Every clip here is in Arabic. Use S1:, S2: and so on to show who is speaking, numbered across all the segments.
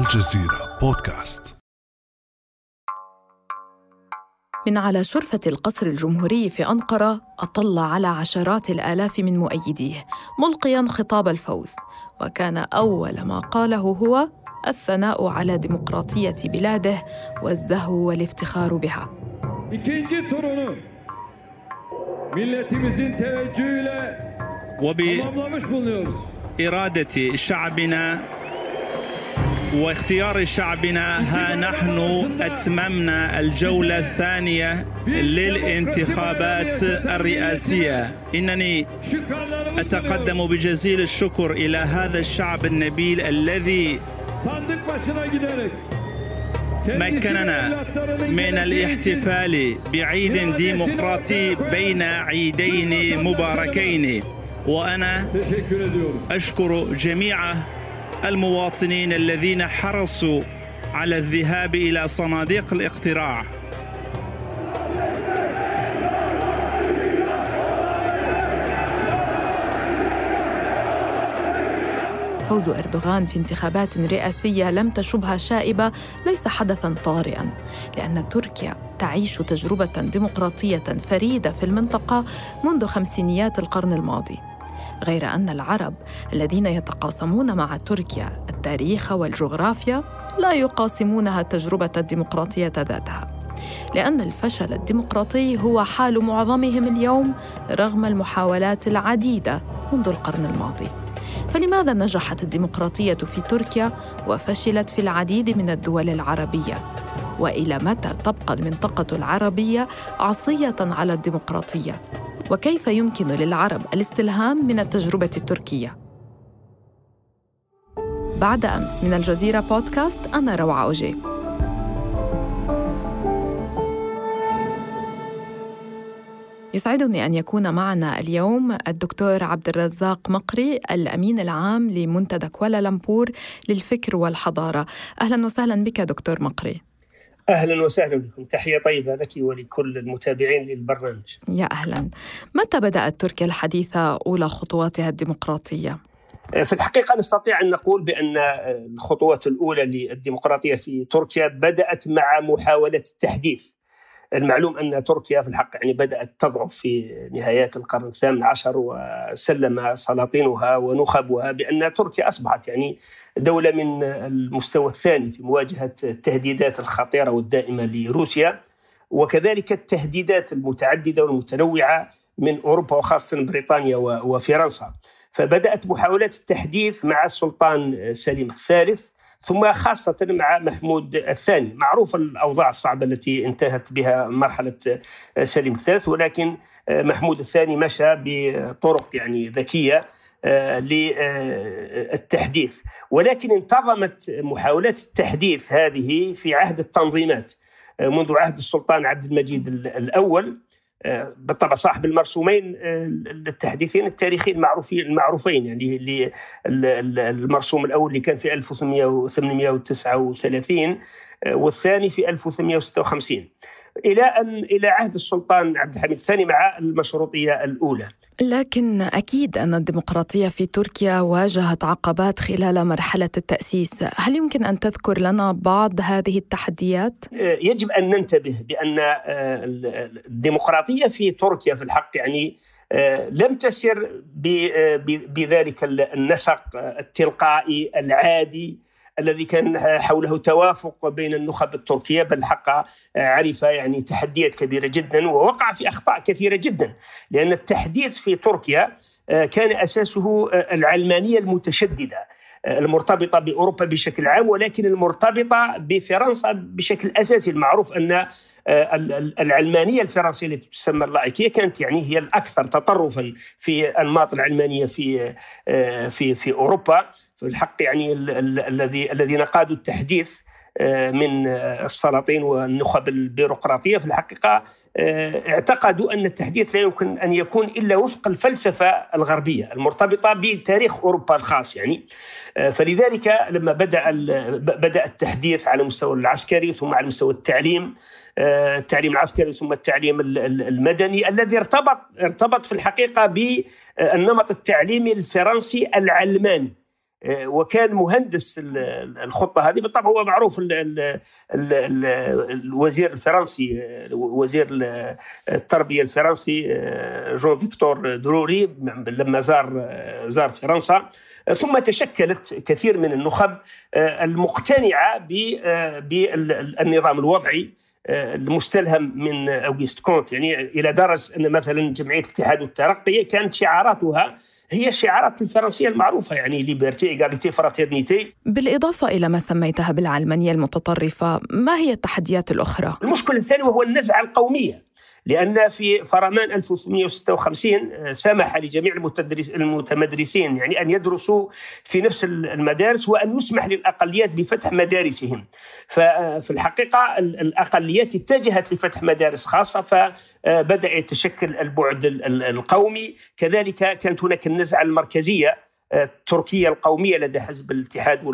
S1: الجزيرة بودكاست.
S2: من على شرفة القصر الجمهوري في أنقرة أطل على عشرات الآلاف من مؤيديه ملقيا خطاب الفوز. وكان أول ما قاله هو الثناء على ديمقراطية بلاده والزهو والافتخار بها.
S3: İkinci turunu milletimizin teveccühüyle tamamlamış bulunuyoruz.
S4: إرادة شعبنا واختيار شعبنا ها نحن أتممنا الجولة الثانية للانتخابات الرئاسية إنني أتقدم بجزيل الشكر إلى هذا الشعب النبيل الذي مكننا من الاحتفال بعيد ديمقراطي بين عيدين مباركين وأنا. أشكر جميع المواطنين الذين حرصوا على الذهاب إلى صناديق الاقتراع.
S2: فوز أردوغان في انتخابات رئاسية لم تشبها شائبة ليس حدثا طارئا لأن تركيا تعيش تجربة ديمقراطية فريدة في المنطقة منذ خمسينيات القرن الماضي. غير أن العرب الذين يتقاسمون مع تركيا التاريخ والجغرافيا لا يقاسمونها التجربة الديمقراطية ذاتها لأن الفشل الديمقراطي هو حال معظمهم اليوم رغم المحاولات العديدة منذ القرن الماضي. فلماذا نجحت الديمقراطية في تركيا وفشلت في العديد من الدول العربية؟ وإلى متى تبقى المنطقة العربية عصية على الديمقراطية؟ وكيف يمكن للعرب الاستلهام من التجربة التركية. بعد أمس من الجزيرة بودكاست أنا روعة أوجي. يسعدني أن يكون معنا اليوم الدكتور عبد الرزاق مقري الأمين العام لمنتدى كوالالمبور للفكر والحضارة. أهلا وسهلا بك دكتور مقري.
S5: أهلا وسهلا بكم. تحية طيبة لك ولكل المتابعين للبرنامج.
S2: يا أهلا. متى بدأت تركيا الحديثة أولى خطواتها الديمقراطية؟
S5: في الحقيقة نستطيع أن نقول بأن الخطوات الأولى للديمقراطية في تركيا بدأت مع محاولة التحديث. المعلوم أن تركيا في الحق يعني بدأت تضعف في نهايات القرن الثامن عشر وسلم سلاطينها ونخبها بأن تركيا أصبحت يعني دولة من المستوى الثاني في مواجهة التهديدات الخطيرة والدائمة لروسيا وكذلك التهديدات المتعددة والمتنوعة من أوروبا وخاصة بريطانيا وفرنسا. فبدأت محاولات التحديث مع السلطان سليم الثالث ثم خاصة مع محمود الثاني. معروف الأوضاع الصعبة التي انتهت بها مرحلة سليم الثالث ولكن محمود الثاني مشى بطرق يعني ذكية للتحديث. ولكن انتظمت محاولات التحديث هذه في عهد التنظيمات منذ عهد السلطان عبد المجيد الأول. بالطبع صاحب المرسومين التحديثين التاريخيين المعروفين المعروفين يعني المرسوم الأول اللي كان في 1839 والثاني في 1856 إلى ان إلى عهد السلطان عبد الحميد الثاني مع المشروطية الأولى.
S2: لكن أكيد أن الديمقراطية في تركيا واجهت عقبات خلال مرحلة التأسيس، هل يمكن أن تذكر لنا بعض هذه التحديات؟
S5: يجب أن ننتبه بأن الديمقراطية في تركيا في الحق يعني لم تسر بذلك النسق التلقائي العادي الذي كان حوله توافق بين النخب التركية بل حق عرف يعني تحديات كبيرة جدا ووقع في أخطاء كثيرة جدا لأن التحديث في تركيا كان أساسه العلمانية المتشددة. المرتبطة بأوروبا بشكل عام ولكن المرتبطة بفرنسا بشكل أساسي. المعروف أن العلمانية الفرنسية التي تسمى اللايكيه كانت يعني هي الأكثر تطرفا في انماط العلمانية في في في أوروبا. في الحق يعني الذي الذين قادوا التحديث من السلاطين والنخب البيروقراطية. في الحقيقة اعتقدوا أن التحديث لا يمكن أن يكون إلا وفق الفلسفة الغربية المرتبطة بتاريخ أوروبا الخاص يعني. فلذلك لما بدأ بدأ التحديث على المستوى العسكري ثم على مستوى التعليم التعليم العسكري ثم التعليم المدني الذي ارتبط ارتبط في الحقيقة بالنمط التعليمي الفرنسي العلماني. وكان مهندس الخطة هذه. بالطبع هو معروف ال ال ال الوزير الفرنسي وزير التربية الفرنسي جون فيكتور دوروي لما زار زار فرنسا. ثم تشكلت كثير من النخب المقتنعة بالنظام الوضعي. المستلهم من اوغست كونت. يعني إلى درجة أن مثلا جمعية الاتحاد والترقي كانت شعاراتها هي الشعارات الفرنسية المعروفة يعني liberté égalité fraternité
S2: بالإضافة إلى ما سميتها بالعلمانية المتطرفة ما هي التحديات الأخرى؟
S5: المشكل الثاني وهو النزعة القومية. لأن في فرمان 1856 آه، سمح لجميع المتدرس المتمدرسين يعني أن يدرسوا في نفس المدارس وأن يسمح للأقليات بفتح مدارسهم. ففي الحقيقة الأقليات اتجهت لفتح مدارس خاصة فبدأ يتشكل البعد القومي. كذلك كانت هناك النزعة المركزية التركية آه، القومية لدى حزب الاتحاد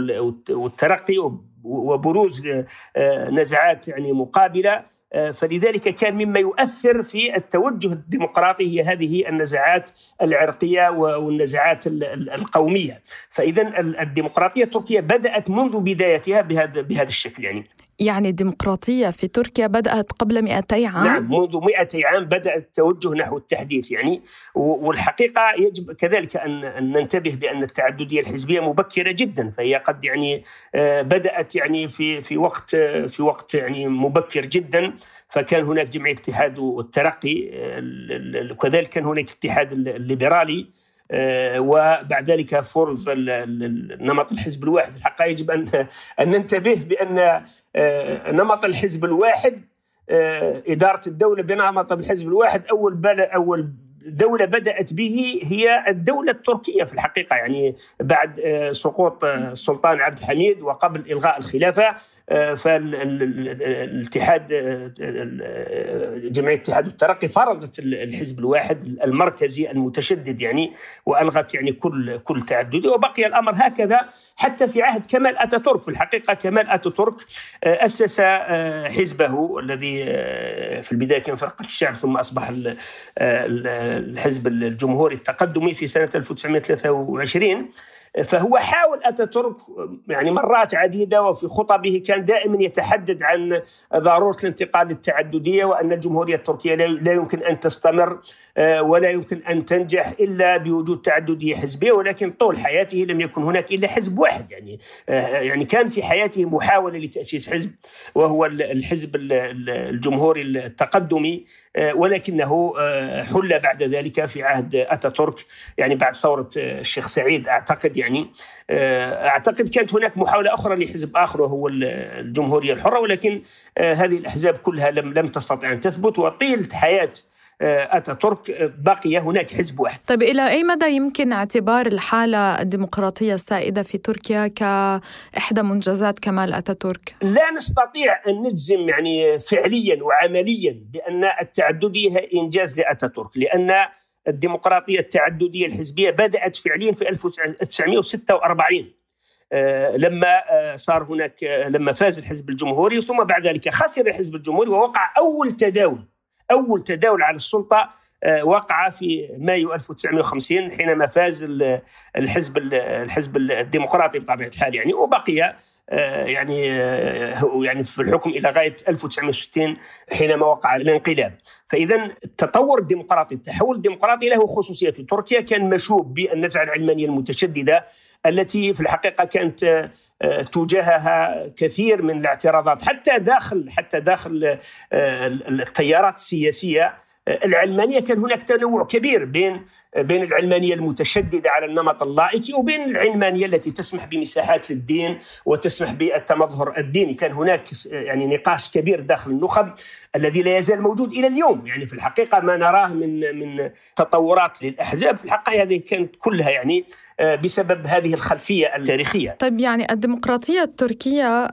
S5: والترقي وبروز آه، نزعات يعني مقابلة. آه، فلذلك كان مما يؤثر في التوجه الديمقراطي هي هذه النزاعات العرقية والنزاعات القومية. فاذا الديمقراطية التركية بدأت منذ بدايتها بهذا بهذا الشكل يعني.
S2: يعني الديمقراطية في تركيا بدأت قبل 200 عام؟
S5: نعم منذ 200 عام بدأ التوجه نحو التحديث يعني والحقيقة يجب كذلك أن ننتبه بأن التعددية الحزبية مبكرة جدا فهي قد يعني آه، بدأت يعني في في وقت في وقت يعني مبكر جدا فكان هناك جمعية الاتحاد والترقي وكذلك كان هناك اتحاد الليبرالي آه، وبعد ذلك فرض نمط الحزب الواحد. الحقيقة يجب أن أن ننتبه بأن آه، نمط الحزب الواحد آه، إدارة الدولة بنمط الحزب الواحد. أول بلد أول دولة بدأت به هي الدولة التركية في الحقيقة يعني بعد آه، سقوط آه، السلطان عبد الحميد وقبل إلغاء الخلافة آه، فالاتحاد جمعية الاتحاد والترقي فرضت الحزب الواحد المركزي المتشدد يعني وألغت يعني كل كل تعددي وبقي الأمر هكذا حتى في عهد كمال أتاتورك. في الحقيقة كمال أتاتورك أسس حزبه الذي في البداية كان فرقة الشعب ثم أصبح الحزب الجمهوري التقدمي في سنة 1923 فهو حاول اتاتورك يعني مرات عديدة وفي خطبه كان دائما يتحدث عن ضرورة الانتقال للتعدديه وأن الجمهورية التركية لا يمكن أن تستمر آه، ولا يمكن أن تنجح إلا بوجود تعددية حزبية ولكن طول حياته لم يكن هناك إلا حزب واحد يعني آه، يعني كان في حياته محاولة لتأسيس حزب وهو الحزب الجمهوري التقدمي آه، ولكنه حل بعد ذلك في عهد أتاتورك يعني بعد ثورة الشيخ سعيد أعتقد يعني يعني آه، أعتقد كانت هناك محاولة أخرى لحزب آخر وهو الجمهورية الحرة ولكن آه، هذه الأحزاب كلها لم لم تستطع أن تثبت وطيلة حياة آه، اتاتورك بقي هناك حزب واحد.
S2: طيب إلى أي مدى يمكن اعتبار الحالة الديمقراطية السائدة في تركيا كإحدى منجزات كمال أتاتورك؟
S5: لا نستطيع أن نجزم يعني فعليا وعمليا بأن التعددية إنجاز لأتاتورك لأن الديمقراطية التعددية الحزبية بدأت فعليا في 1946 آه، لما آه، صار هناك آه، لما فاز الحزب الجمهوري ثم بعد ذلك خسر الحزب الجمهوري ووقع أول تداول أول تداول على السلطة وقع في مايو 1950 حينما فاز الحزب الحزب الديمقراطي بطبيعة الحال يعني وبقي آه، يعني آه، يعني في الحكم إلى غاية 1960 حينما وقع الانقلاب. فاذا التطور الديمقراطي التحول الديمقراطي له خصوصية في تركيا كان مشوب بالنزعة العلمانية المتشددة التي في الحقيقة كانت آه، تجاهها كثير من الاعتراضات حتى داخل حتى داخل التيارات السياسية العلمانية كان هناك تنوع كبير بين بين العلمانية المتشددة على النمط اللائكي وبين العلمانية التي تسمح بمساحات للدين وتسمح بالتمظهر الديني، كان هناك يعني نقاش كبير داخل النخب الذي لا يزال موجود إلى اليوم، يعني في الحقيقة ما نراه من من تطورات للأحزاب في الحقيقة هذه كانت كلها يعني آه، بسبب هذه الخلفية التاريخية.
S2: طيب يعني الديمقراطية التركية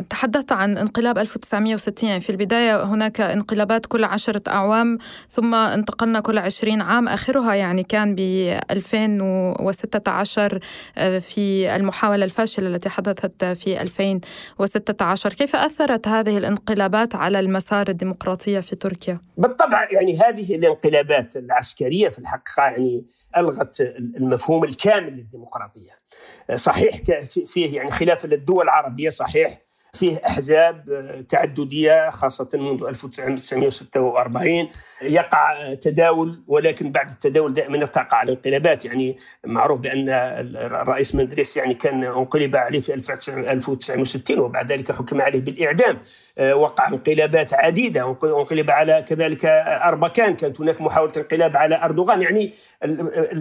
S2: تحدثت عن انقلاب 1960 في البداية هناك انقلابات كل عشرة أعوام. ثم انتقلنا كل 20 عام. آخرها يعني كان ب 2016 آه، في المحاولة الفاشلة التي حدثت في 2016 كيف أثرت هذه الانقلابات على المسار الديمقراطية في تركيا؟
S5: بالطبع يعني هذه الانقلابات العسكرية في الحقيقة يعني ألغت المفهوم الكامل للديمقراطية. صحيح فيه يعني خلاف الدول العربية صحيح فيه أحزاب آه، تعددية خاصة منذ 1946 يقع تداول ولكن بعد التداول دائما تقع الانقلابات. يعني معروف بأن الرئيس مدريس يعني كان انقلب عليه في 1960 وبعد ذلك حكم عليه بالإعدام. آه، وقع انقلابات عديدة. انقلب على كذلك أربكان. كانت هناك محاولة انقلاب على أردوغان. يعني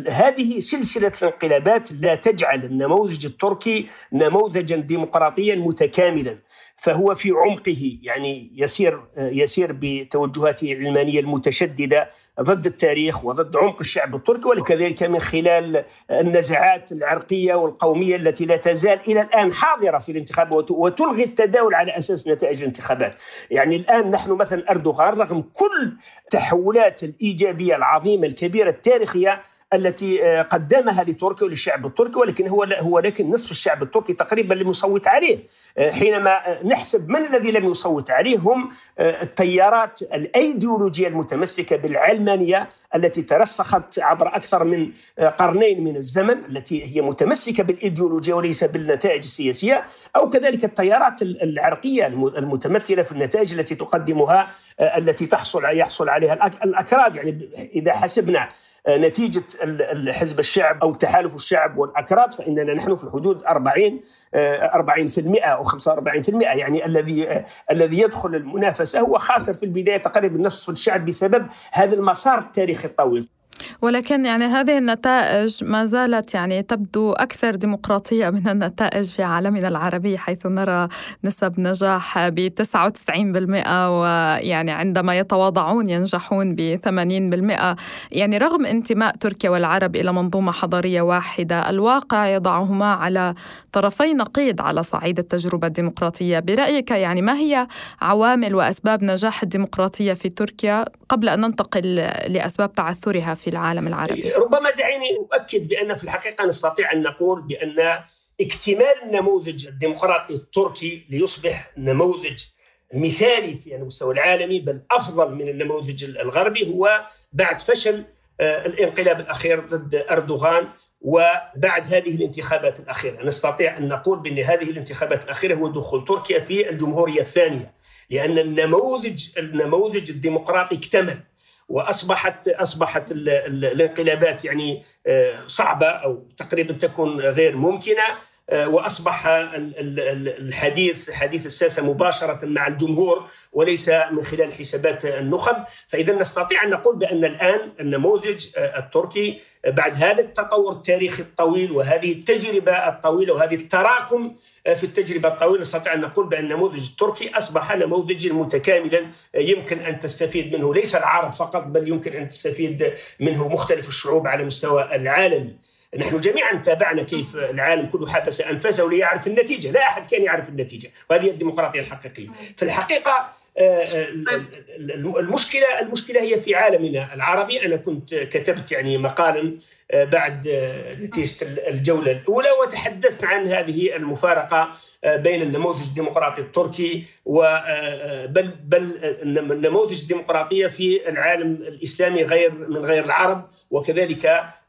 S5: هذه سلسلة الانقلابات لا تجعل النموذج التركي نموذجا ديمقراطيا متكاملا. فهو في عمقه يعني يسير يسير بتوجهاته العلمانية المتشددة ضد التاريخ وضد عمق الشعب التركي وكذلك من خلال النزعات العرقية والقومية التي لا تزال إلى الآن حاضرة في الانتخابات وتلغي التداول على أساس نتائج الانتخابات، يعني الآن نحن مثلا أردوغان رغم كل التحولات الإيجابية العظيمة الكبيرة التاريخية التي آه، قدمها لتركيا وللشعب التركي ولكن هو هو لكن نصف الشعب التركي تقريبا لم يصوت عليه. آه، حينما آه، نحسب من الذي لم يصوت عليه هم التيارات الأيديولوجية المتمسكة بالعلمانية التي ترسخت عبر أكثر من قرنين من الزمن التي هي متمسكة بالايديولوجيا وليس بالنتائج السياسية أو كذلك التيارات العرقية المتمثلة في النتائج التي تقدمها التي تحصل يحصل عليها الأكراد. يعني إذا حسبنا نتيجة حزب الشعب أو تحالف الشعب والأكراد فإننا نحن في حدود 40 40% أو 45% يعني الذي الذي يدخل المنافسة هو خاسر في البداية تقريبا نصف الشعب بسبب هذا المسار التاريخي الطويل.
S2: ولكن يعني هذه النتائج ما زالت يعني تبدو أكثر ديمقراطية من النتائج في عالمنا العربي حيث نرى نسب نجاح ب 99% ويعني عندما يتواضعون ينجحون ب 80% يعني رغم انتماء تركيا والعرب إلى منظومة حضارية واحدة الواقع يضعهما على طرفي نقيض على صعيد التجربة الديمقراطية. برأيك يعني ما هي عوامل وأسباب نجاح الديمقراطية في تركيا قبل أن ننتقل لأسباب تعثرها في العالم العربي.
S5: ربما دعيني أؤكد بأن في الحقيقة نستطيع أن نقول بأن اكتمال النموذج الديمقراطي التركي ليصبح نموذج مثالي في المستوى العالمي بل أفضل من النموذج الغربي هو بعد فشل آه، الانقلاب الأخير ضد أردوغان وبعد هذه الانتخابات الأخيرة. نستطيع أن نقول بأن هذه الانتخابات الأخيرة هو دخول تركيا في الجمهورية الثانية لأن النموذج النموذج الديمقراطي اكتمل. واصبحت أصبحت الانقلابات يعني آه، صعبة أو تقريبا تكون غير ممكنة. وأصبح الحديث حديث الساسة مباشرة مع الجمهور وليس من خلال حسابات النخب، فإذا نستطيع أن نقول بأن الآن النموذج آه، التركي بعد هذا التطور التاريخي الطويل وهذه التجربة الطويلة وهذه التراكم آه، في التجربة الطويلة نستطيع أن نقول بأن النموذج التركي أصبح نموذجا متكاملا يمكن أن تستفيد منه ليس العرب فقط بل يمكن أن تستفيد منه مختلف الشعوب على مستوى العالمي. نحن جميعا تابعنا كيف العالم كله حبس انفاسه ليعرف النتيجة، لا أحد كان يعرف النتيجة، وهذه الديمقراطية الحقيقية. في الحقيقة المشكلة المشكلة هي في عالمنا العربي، أنا كنت كتبت يعني مقالا آه، بعد نتيجة الجولة الأولى وتحدثت عن هذه المفارقة بين النموذج الديمقراطي التركي بل بل النموذج الديمقراطية في العالم الإسلامي غير من غير العرب وكذلك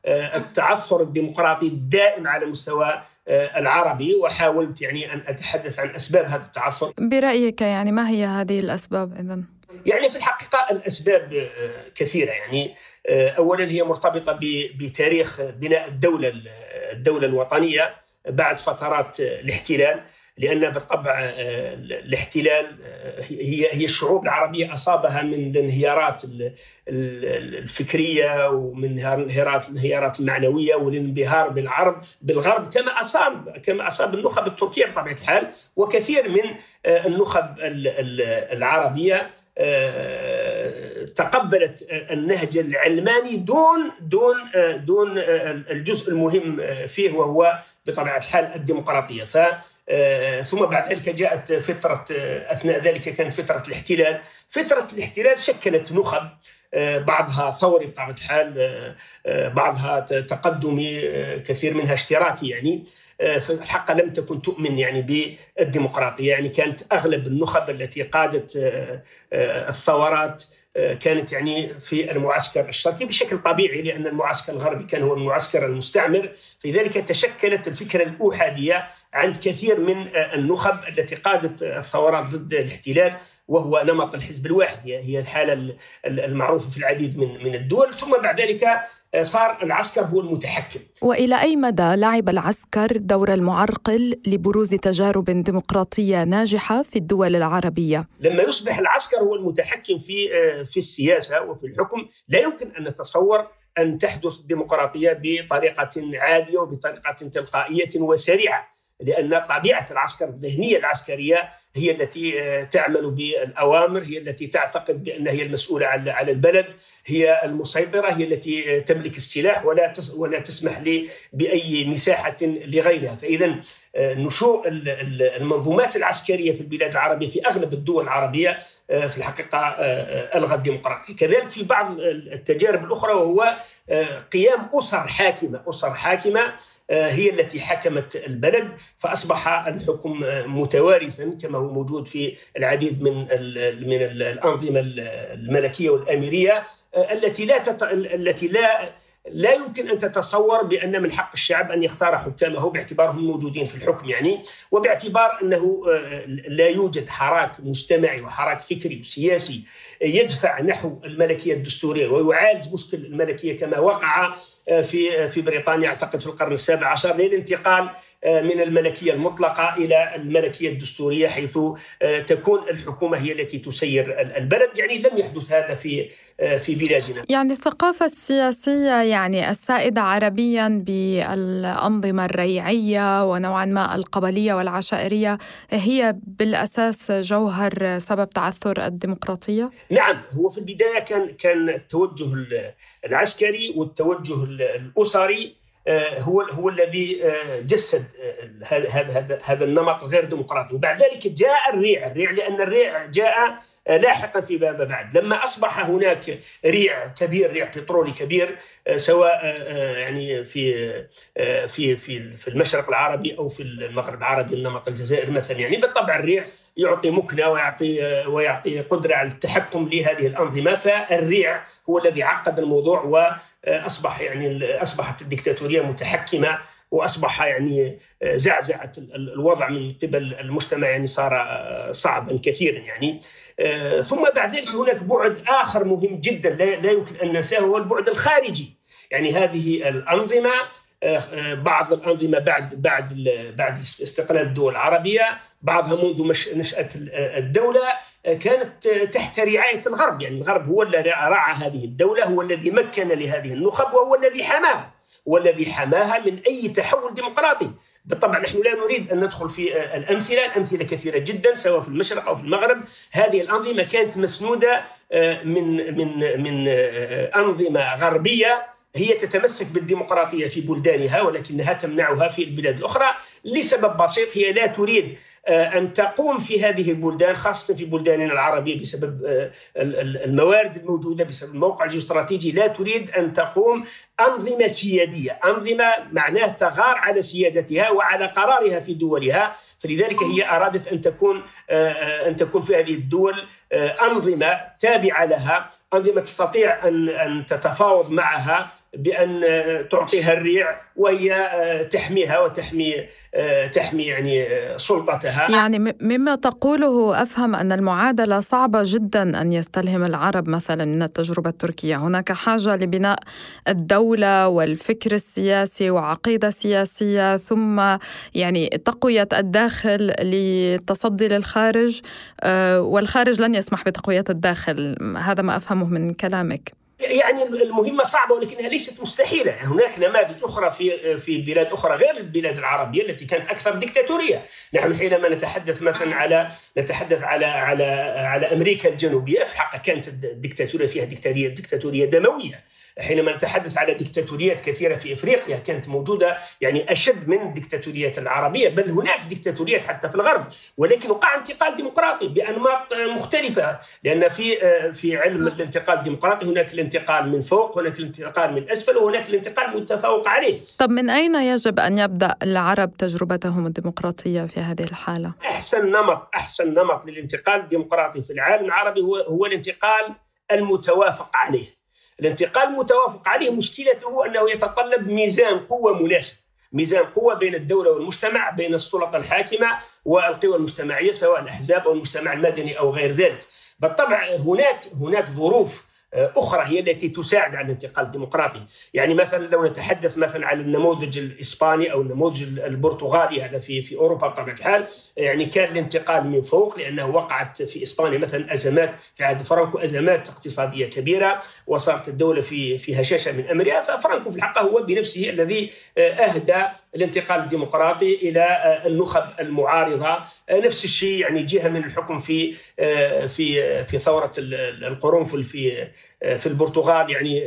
S5: آه، التعثر الديمقراطي الدائم على مستوى آه، العربي وحاولت يعني أن أتحدث عن أسباب هذا التعثر.
S2: برأيك يعني ما هي هذه الأسباب اذا؟
S5: يعني في الحقيقة الأسباب آه، كثيرة يعني اولا هي مرتبطة بتاريخ بناء الدولة الدولة الوطنية بعد فترات الاحتلال لأن بالطبع آه، الاحتلال آه، هي هي الشعوب العربية أصابها من الانهيارات الفكرية ومن الانهيارات الانهيارات المعنويه والانبهار بالعرب بالغرب كما أصاب كما أصاب النخب التركية بطبيعة الحال وكثير من آه، النخب العربية تقبلت النهج العلماني دون دون دون الجزء المهم فيه وهو بطبيعة الحال الديمقراطية. ف آه، ثم بعد ذلك جاءت فترة آه، أثناء ذلك كانت فترة الاحتلال. فترة الاحتلال شكلت نخب بعضها ثوري بطبيعة الحال بعضها تقدمي كثير منها اشتراكي يعني الحق لم تكن تؤمن يعني بالديمقراطية. يعني كانت أغلب النخب التي قادت الثورات كانت يعني في المعسكر الشرقي بشكل طبيعي لأن المعسكر الغربي كان هو المعسكر المستعمر. فلذلك تشكلت الفكرة الأوحادية عند كثير من النخب التي قادت الثورات ضد الاحتلال وهو نمط الحزب الواحد هي الحالة المعروفة في العديد من من الدول. ثم بعد ذلك صار العسكر هو المتحكم.
S2: وإلى أي مدى لعب العسكر دور المعرقل لبروز تجارب ديمقراطية ناجحة في الدول العربية؟
S5: لما يصبح العسكر هو المتحكم في في السياسة وفي الحكم لا يمكن أن نتصور أن تحدث الديمقراطية بطريقة عادية وبطريقة تلقائية وسريعة. لأن طبيعة العسكر الذهنيه العسكرية هي التي آه، تعمل بالأوامر هي التي تعتقد بانها هي المسؤولة على البلد هي المسيطرة هي التي آه، تملك السلاح ولا ولا تسمح لي بأي مساحة لغيرها. فاذا آه، نشوء المنظومات العسكرية في البلاد العربية في أغلب الدول العربية في الحقيقة الغى الديمقراطيه كذلك في بعض التجارب الأخرى وهو قيام أسر حاكمة أسر حاكمة آه، هي التي حكمت البلد فأصبح الحكم متوارثا كما هو موجود في العديد من من الأنظمة الملكية والأميرية آه، التي لا. التي لا لا يمكن أن تتصور بأن من حق الشعب أن يختار حكامه باعتبارهم موجودين في الحكم يعني وباعتبار أنه آه، لا يوجد حراك مجتمعي وحراك فكري وسياسي يدفع نحو الملكية الدستورية ويعالج مشكل الملكية كما وقع آه، في في بريطانيا أعتقد في القرن السابع عشر للانتقال آه، من الملكية المطلقة إلى الملكية الدستورية حيث آه، تكون الحكومة هي التي تسير البلد. يعني لم يحدث هذا في في بلادنا.
S2: يعني الثقافة السياسية يعني السائدة عربيا بالأنظمة الريعية ونوعا ما القبلية والعشائرية هي بالأساس جوهر سبب تعثر الديمقراطية؟
S5: نعم هو في البداية كان كان التوجه العسكري والتوجه الأسري آه، هو هو الذي آه، جسد آه، هذا هذا النمط غير ديمقراطي. وبعد ذلك جاء الريع. الريع لأن الريع جاء لاحقا فيما بعد. لما أصبح هناك ريع كبير ريع بترولي كبير سواء يعني في في في في المشرق العربي أو في المغرب العربي النمط الجزائر مثلا. يعني بالطبع الريع يعطي مكنة ويعطي ويعطي قدرة على التحكم لهذه الأنظمة. فالريع هو الذي عقد الموضوع وأصبح يعني أصبحت الدكتاتورية متحكمة وأصبح يعني زعزعة الوضع من قبل المجتمع يعني صار صعبا كثيرا يعني. ثم بعد ذلك هناك بعد آخر مهم جدا لا يمكن أن ننساه هو البعد الخارجي. يعني هذه الأنظمة بعض الأنظمة بعد بعد بعد استقلال الدول العربية بعضها منذ نشأة الدولة كانت تحت رعاية الغرب. يعني الغرب هو الذي رعى هذه الدولة هو الذي مكن لهذه النخب وهو الذي حماها والذي حماها من أي تحول ديمقراطي. بالطبع نحن لا نريد أن ندخل في الأمثلة، الامثله كثيرة جدا سواء في المشرق أو في المغرب، هذه الأنظمة كانت مسنودة من من من أنظمة غربية هي تتمسك بالديمقراطية في بلدانها ولكنها تمنعها في البلاد الأخرى لسبب بسيط هي لا تريد آه، أن تقوم في هذه البلدان خاصة في بلداننا العربية بسبب آه، الموارد الموجودة بسبب الموقع الجيوستراتيجي لا تريد أن تقوم أنظمة سيادية، أنظمة معناه تغار على سيادتها وعلى قرارها في دولها، فلذلك هي أرادت أن تكون آه، أن تكون في هذه الدول أنظمة تابعة لها، أنظمة تستطيع ان أن تتفاوض معها. بأن تعطيها الريع وهي آه، تحميها وتحمي آه، تحمي يعني آه، سلطتها.
S2: يعني مما تقوله أفهم أن المعادلة صعبة جدا أن يستلهم العرب مثلا من التجربة التركية، هناك حاجة لبناء الدولة والفكر السياسي وعقيدة سياسية ثم يعني تقوية الداخل للتصدي للخارج والخارج لن يسمح بتقوية الداخل، هذا ما أفهمه من كلامك.
S5: يعني المهمة صعبة ولكنها ليست مستحيلة، يعني هناك نماذج أخرى في في بلاد أخرى غير البلاد العربية التي كانت أكثر ديكتاتورية، نحن حينما نتحدث مثلا على نتحدث على على على أمريكا الجنوبية في الحقيقة كانت الديكتاتورية فيها ديكتاتورية دموية، حينما نتحدث على ديكتاتوريات كثيرة في إفريقيا كانت موجودة يعني أشد من الديكتاتوريات العربية بل هناك ديكتاتوريات حتى في الغرب. ولكن وقع انتقال ديمقراطي بأنماط مختلفة لأن في في علم الانتقال الديمقراطي هناك الانتقال من فوق هناك الانتقال من أسفل وهناك الانتقال متفوق عليه.
S2: طب من أين يجب أن يبدأ العرب تجربتهم الديمقراطية في هذه الحالة؟
S5: أحسن نمط أحسن نمط للانتقال الديمقراطي في العالم العربي هو هو الانتقال المتوافق عليه. الانتقال المتوافق عليه. مشكلته أنه يتطلب ميزان قوة مناسب ميزان قوة بين الدولة والمجتمع بين السلطة الحاكمة والقوى المجتمعية سواء الأحزاب أو المجتمع المدني أو غير ذلك. بالطبع هناك هناك ظروف أخرى هي التي تساعد على الانتقال الديمقراطي، يعني مثلا لو نتحدث مثلا على النموذج الإسباني أو النموذج البرتغالي هذا في في أوروبا بطبيعة الحال، يعني كان الانتقال من فوق لأنه وقعت في إسبانيا مثلا أزمات في عهد فرانكو أزمات اقتصادية كبيرة وصارت الدولة في في هشاشه من امرها، ففرانكو في الحقيقة هو بنفسه الذي أهدى الانتقال الديمقراطي إلى النخب المعارضة. نفس الشيء يعني جهة من الحكم في في في ثورة القرنفل في في البرتغال. يعني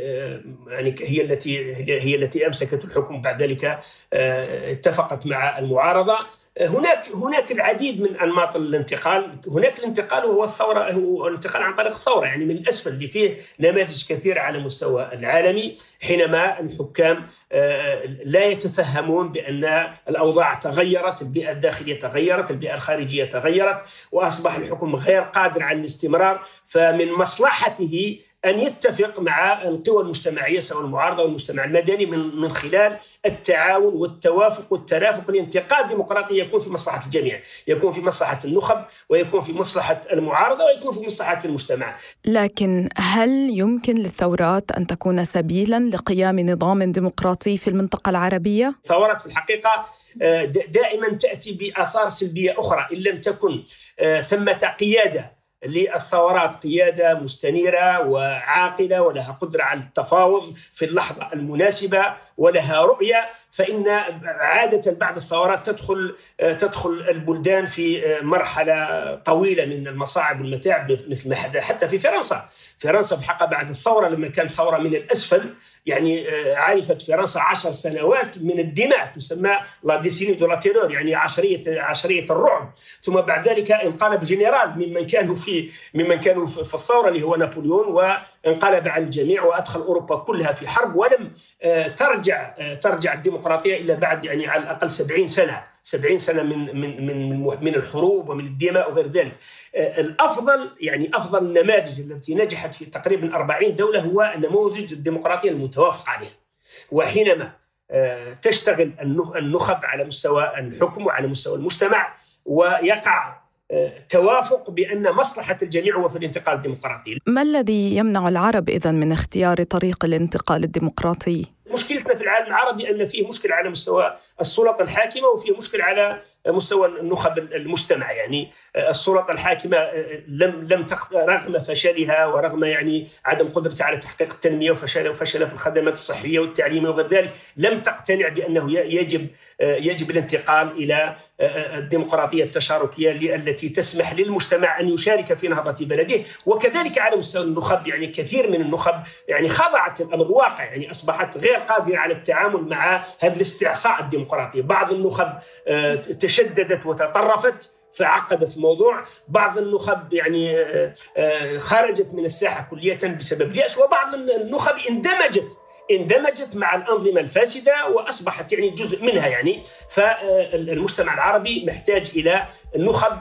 S5: يعني هي التي هي التي أمسكت الحكم بعد ذلك اتفقت مع المعارضة. هناك هناك العديد من أنماط الانتقال، هناك الانتقال وهو الثورة هو الانتقال عن طريق الثورة يعني من الأسفل اللي فيه نماذج كثيرة على المستوى العالمي حينما الحكام لا يتفهمون بأن الأوضاع تغيرت، البيئة الداخلية تغيرت، البيئة الخارجية تغيرت وأصبح الحكم غير قادر على الاستمرار. فمن مصلحته أن يتفق مع القوى المجتمعية سواء المعارضة والمجتمع المدني من من خلال التعاون والتوافق والترافق الانتقال الديمقراطي يكون في مصلحة الجميع، يكون في مصلحة النخب ويكون في مصلحة المعارضة ويكون في مصلحة المجتمع.
S2: لكن هل يمكن للثورات أن تكون سبيلا لقيام نظام ديمقراطي في المنطقة العربية؟
S5: الثورات في الحقيقة دائما تأتي بآثار سلبية أخرى إن لم تكن ثمة قيادة للثورات قيادة مستنيرة وعاقلة ولها قدرة على التفاوض في اللحظة المناسبة. ولها رؤية فإن عادة بعد الثورات تدخل تدخل البلدان في مرحلة طويلة من المصاعب والمتاعب مثل ما حدث حتى في فرنسا. فرنسا بحق بعد الثورة لما كانت ثورة من الأسفل يعني عرفت فرنسا عشر سنوات من الدماء تسمى la décennie de la terreur يعني عشرية عشرية الرعب. ثم بعد ذلك انقلب جنرال ممن كانوا في ممن كانوا في الثورة اللي هو نابليون وانقلب على الجميع وأدخل أوروبا كلها في حرب ولم ترجع ترجع الديمقراطية الا بعد يعني على الأقل 70 سنة 70 سنة من من من من الحروب ومن الدماء وغير ذلك. الأفضل يعني أفضل النماذج التي نجحت في تقريبا 40 دولة هو نموذج الديمقراطية المتوافق عليه. وحينما تشتغل النخب على مستوى الحكم وعلى مستوى المجتمع ويقع توافق بأن مصلحة الجميع هو في الانتقال الديمقراطي.
S2: ما الذي يمنع العرب اذا من اختيار طريق الانتقال الديمقراطي؟
S5: مشكلتنا في العالم العربي أن فيه مشكلة على مستوى السلطة الحاكمة وفيه مشكلة على مستوى النخب المجتمع. يعني السلطة الحاكمة لم لم رغم فشلها ورغم يعني عدم قدرتها على تحقيق التنمية وفشلها وفشلها في الخدمات الصحية والتعليمية وغير ذلك لم تقتنع بأنه يجب يجب الانتقال إلى الديمقراطية التشاركية التي تسمح للمجتمع أن يشارك في نهضة بلده. وكذلك على مستوى النخب يعني كثير من النخب يعني خضعت الامر الواقع يعني أصبحت غير قادره على التعامل مع هذا الاستعصاء الديمقراطي. بعض النخب تشددت وتطرفت فعقدت الموضوع. بعض النخب يعني خرجت من الساحة كلية بسبب اليأس. وبعض النخب اندمجت اندمجت مع الأنظمة الفاسدة وأصبحت يعني جزء منها يعني. فالمجتمع العربي محتاج إلى النخب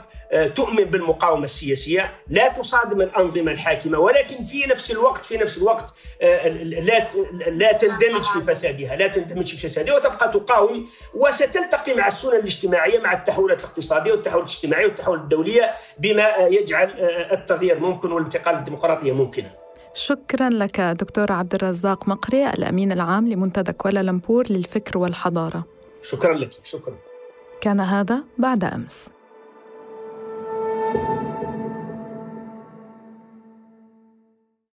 S5: تؤمن بالمقاومة السياسية. لا تصادم الأنظمة الحاكمة ولكن في نفس الوقت في نفس الوقت لا لا تندمج في فسادها لا تندمج في فسادها وتبقى تقاوم. وستلتقي مع السنن الاجتماعية مع التحولات الاقتصادية والتحولات الاجتماعيه والتحولات الدولية بما يجعل التغيير ممكن والانتقال الديمقراطيه ممكنا.
S2: شكرا لك دكتور عبد الرزاق مقري الأمين العام لمنتدى كوالالمبور للفكر والحضارة.
S5: شكرا لك شكرا.
S2: كان هذا بعد أمس.